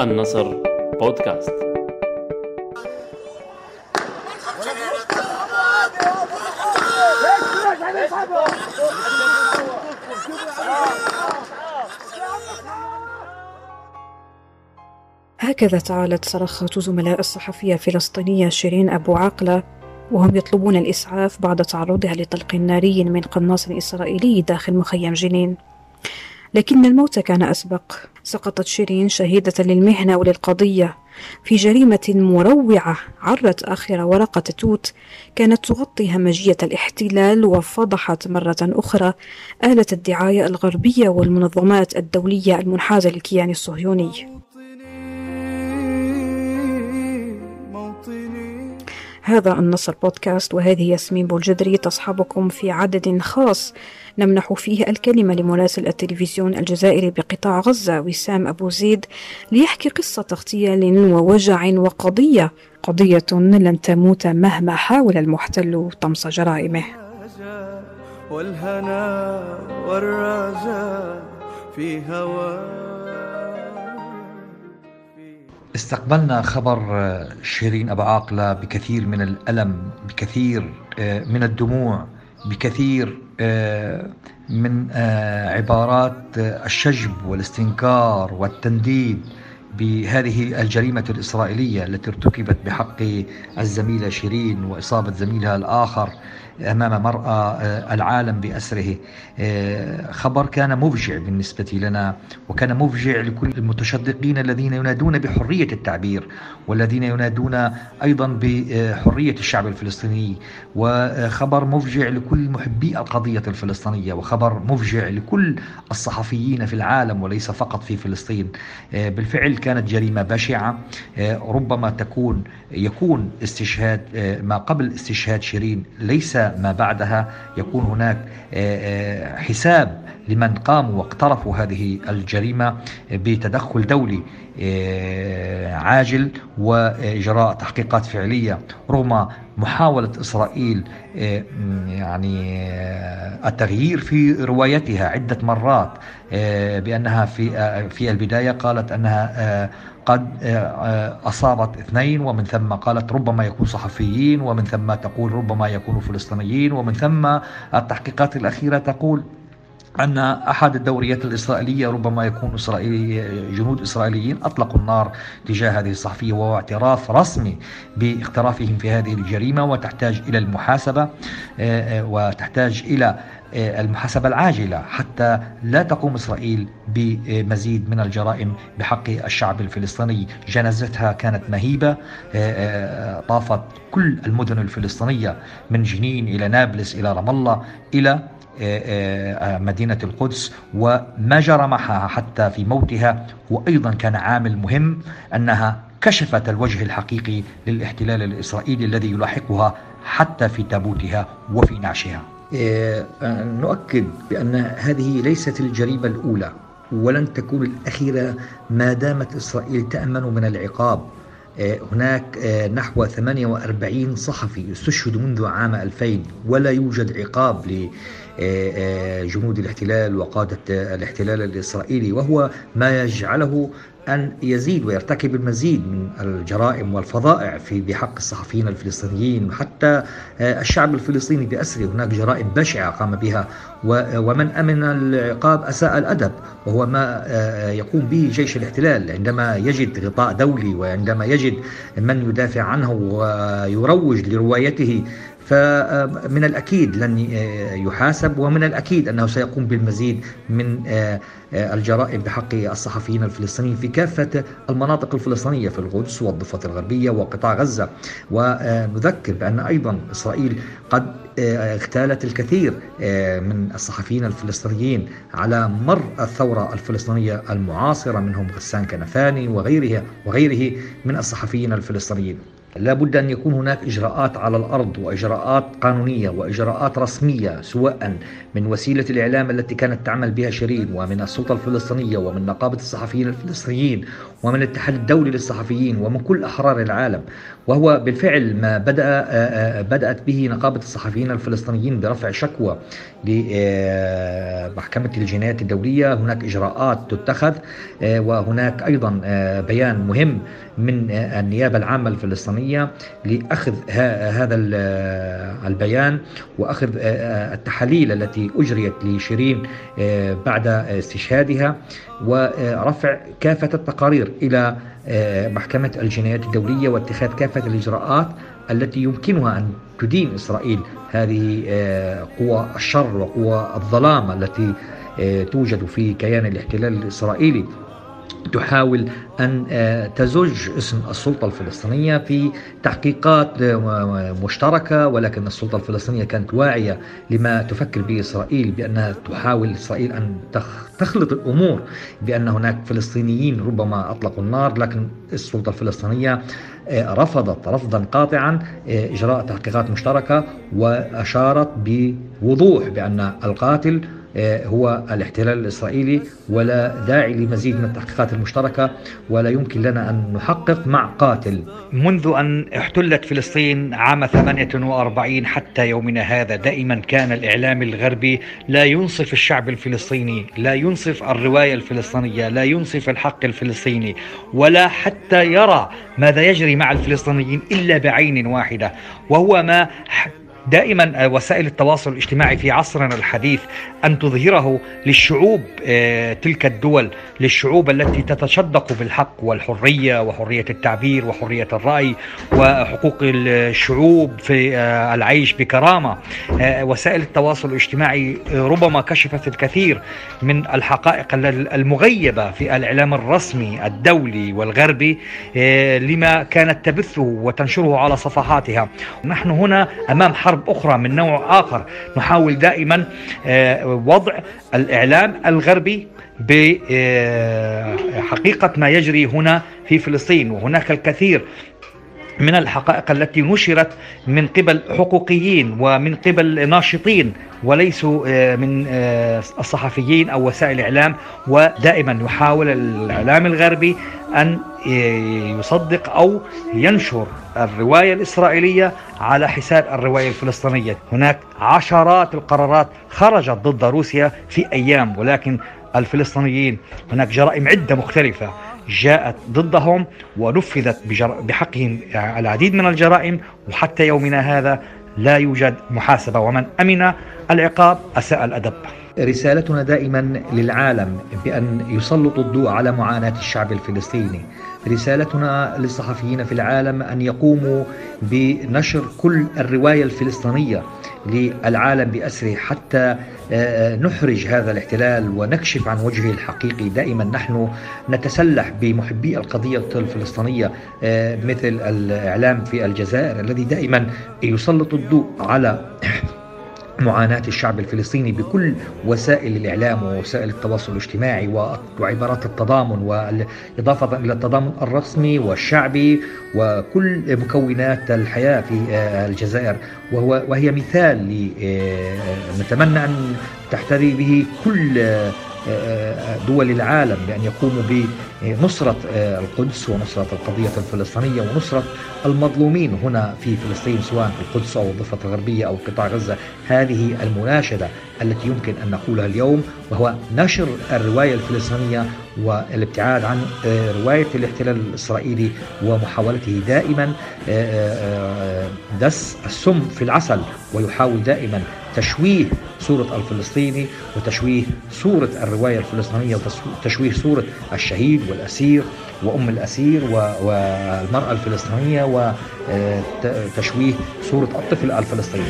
النصر بودكاست. هكذا تعالت صرخات زملاء الصحفية الفلسطينية شيرين أبو عقلة وهم يطلبون الإسعاف بعد تعرضها لطلق ناري من قناص إسرائيلي داخل مخيم جنين. لكن الموت كان أسبق. سقطت شيرين شهيدة للمهنة وللقضية. في جريمة مروعة عرت آخر ورقة توت كانت تغطي همجية الاحتلال وفضحت مرة أخرى آلة الدعاية الغربية والمنظمات الدولية المنحازة للكيان الصهيوني. هذا النصر بودكاست وهذه ياسمين بولجدري تصحبكم في عدد خاص نمنح فيه الكلمة لمراسل التلفزيون الجزائري بقطاع غزة وسام أبو زيد ليحكي قصة اغتيال ووجع وقضية قضية لن تموت مهما حاول المحتل طمس جرائمه. والهنا والرجاء في هواه استقبلنا خبر آه، شيرين أبا عاقلة بكثير من الألم بكثير آه، من الدموع بكثير آه، من عبارات الشجب والاستنكار والتنديد بهذه الجريمة الإسرائيلية التي ارتكبت بحق الزميلة شيرين وإصابة زميلها الآخر. أمام مرأى آه، العالم بأسره. آه، خبر كان مفجع بالنسبة لنا وكان مفجع لكل المتشدقين الذين ينادون بحرية التعبير والذين ينادون أيضا بحرية الشعب الفلسطيني. وخبر مفجع لكل محبي القضية الفلسطينية وخبر مفجع لكل الصحفيين في العالم وليس فقط في فلسطين. آه، بالفعل كانت جريمة بشعة. ربما تكون يكون استشهاد ما قبل استشهاد شيرين ليس ما بعدها يكون هناك آه، آه، حساب لمن قاموا واقترفوا هذه الجريمة بتدخل دولي. عاجل وإجراء تحقيقات فعلية. رغم محاولة إسرائيل يعني التغيير في روايتها عدة مرات بأنها في في البداية قالت أنها قد آه، آه، أصابت اثنين ومن ثم قالت ربما يكون صحفيين ومن ثم تقول ربما يكونوا فلسطينيين ومن ثم التحقيقات الأخيرة تقول أن أحد الدوريات الإسرائيلية ربما يكون إسرائيلي جنود إسرائيليين أطلقوا النار تجاه هذه الصحفية وهو اعتراف رسمي باقترافهم في هذه الجريمة وتحتاج إلى المحاسبة آه، وتحتاج إلى آه، المحاسبة العاجلة حتى لا تقوم إسرائيل بمزيد من الجرائم بحق الشعب الفلسطيني. جنازتها كانت مهيبة آه، آه، طافت كل المدن الفلسطينية من جنين إلى نابلس إلى رام الله إلى مدينة القدس وما جرى معها حتى في موتها هو أيضا كان عامل مهم أنها كشفت الوجه الحقيقي للاحتلال الإسرائيلي الذي يلاحقها حتى في تابوتها وفي نعشها. آه، نؤكد بأن هذه ليست الجريمة الأولى ولن تكون الأخيرة ما دامت إسرائيل تأمن من العقاب. آه، هناك آه، نحو 48 صحفي استشهدوا منذ عام 2000 ولا يوجد عقاب لجنود الاحتلال وقادة الاحتلال الإسرائيلي وهو ما يجعله أن يزيد ويرتكب المزيد من الجرائم والفظائع في بحق الصحفيين الفلسطينيين. حتى آه، الشعب الفلسطيني بأسره هناك جرائم بشعة قام بها. ومن أمن العقاب أساء الأدب وهو ما آه، يقوم به جيش الاحتلال. عندما يجد غطاء دولي وعندما يجد من يدافع عنه ويروج لروايته فمن الأكيد لن يحاسب ومن الأكيد أنه سيقوم بالمزيد من آه، آه، الجرائم بحق الصحفيين الفلسطينيين في كافة المناطق الفلسطينية في القدس والضفة الغربية وقطاع غزة. ونذكر بأن أيضا إسرائيل قد آه، اغتالت الكثير من الصحفيين الفلسطينيين على مر الثورة الفلسطينية المعاصرة منهم غسان كنفاني وغيرها وغيره من الصحفيين الفلسطينيين. لا بد أن يكون هناك إجراءات على الأرض وإجراءات قانونية وإجراءات رسمية سواء من وسيلة الإعلام التي كانت تعمل بها شيرين ومن السلطة الفلسطينية ومن نقابة الصحفيين الفلسطينيين ومن الاتحاد الدولي للصحفيين ومن كل أحرار العالم. وهو بالفعل ما بدأ بدأت به نقابة الصحفيين الفلسطينيين برفع شكوى لمحكمة الجنايات الدولية. هناك إجراءات تتخذ وهناك أيضا بيان مهم من النيابة العامة الفلسطينية لأخذ هذا البيان وأخذ التحاليل التي أجريت لشيرين بعد استشهادها ورفع كافة التقارير إلى محكمة الجنايات الدولية واتخاذ كافة الإجراءات التي يمكنها أن تدين إسرائيل هذه قوى الشر وقوى الظلام التي توجد في كيان الاحتلال الإسرائيلي. تحاول أن آه، تزج اسم السلطة الفلسطينية في تحقيقات آه، مشتركة ولكن السلطة الفلسطينية كانت واعية لما تفكر به إسرائيل بأنها تحاول إسرائيل أن تخلط الأمور بأن هناك فلسطينيين ربما أطلقوا النار لكن السلطة الفلسطينية آه، رفضت رفضا قاطعا إجراء تحقيقات مشتركة وأشارت بوضوح بأن القاتل هو الاحتلال الإسرائيلي ولا داعي لمزيد من التحقيقات المشتركة ولا يمكن لنا أن نحقق مع قاتل. منذ أن احتلت فلسطين عام 48 حتى يومنا هذا دائما كان الإعلام الغربي لا ينصف الشعب الفلسطيني لا ينصف الرواية الفلسطينية لا ينصف الحق الفلسطيني ولا حتى يرى ماذا يجري مع الفلسطينيين إلا بعين واحدة وهو ما دائما وسائل التواصل الاجتماعي في عصرنا الحديث أن تظهره للشعوب آه، تلك الدول للشعوب التي تتشدق بالحق والحرية وحرية التعبير وحرية الرأي وحقوق الشعوب في آه، العيش بكرامة. آه، وسائل التواصل الاجتماعي ربما كشفت الكثير من الحقائق المغيبة في الإعلام الرسمي الدولي والغربي لما كانت تبثه وتنشره على صفحاتها. نحن هنا أمام حرب حرب أخرى من نوع آخر. نحاول دائما آه، وضع الإعلام الغربي بحقيقة ما يجري هنا في فلسطين. وهناك الكثير من الحقائق التي نشرت من قبل حقوقيين ومن قبل ناشطين وليسوا آه، من آه، الصحفيين أو وسائل الاعلام ودائما يحاول الإعلام الغربي أن يصدق أو ينشر الرواية الإسرائيلية على حساب الرواية الفلسطينية، هناك عشرات القرارات خرجت ضد روسيا في أيام ولكن الفلسطينيين هناك جرائم عدة مختلفة. جاءت ضدهم ونفذت بحقهم العديد من الجرائم وحتى يومنا هذا لا يوجد محاسبة. ومن أمن العقاب أساء الأدب. رسالتنا دائما للعالم بأن يسلطوا الضوء على معاناة الشعب الفلسطيني. رسالتنا للصحفيين في العالم أن يقوموا بنشر كل الرواية الفلسطينية للعالم بأسره حتى آه، آه، نحرج هذا الاحتلال ونكشف عن وجهه الحقيقي. دائما نحن نتسلح بمحبي القضية الفلسطينية آه، مثل الإعلام في الجزائر الذي دائما يسلط الضوء على معاناة الشعب الفلسطيني بكل وسائل الإعلام ووسائل التواصل الاجتماعي وعبارات التضامن وإضافة إلى التضامن الرسمي والشعبي وكل مكونات الحياة في الجزائر. وهو وهي مثال آه، نتمنى أن تحتذي به كل دول العالم بأن يقوموا بنصرة القدس ونصرة القضية الفلسطينية ونصرة المظلومين هنا في فلسطين سواء القدس أو الضفة الغربية أو قطاع غزة. هذه المناشدة التي يمكن أن نقولها اليوم وهو نشر الرواية الفلسطينية والابتعاد عن رواية الاحتلال الإسرائيلي ومحاولته دائما دس السم في العسل ويحاول دائما تشويه صورة الفلسطيني وتشويه صورة الرواية الفلسطينية وتشويه صورة الشهيد والأسير وأم الأسير والمرأة الفلسطينية وتشويه صورة الطفل الفلسطيني.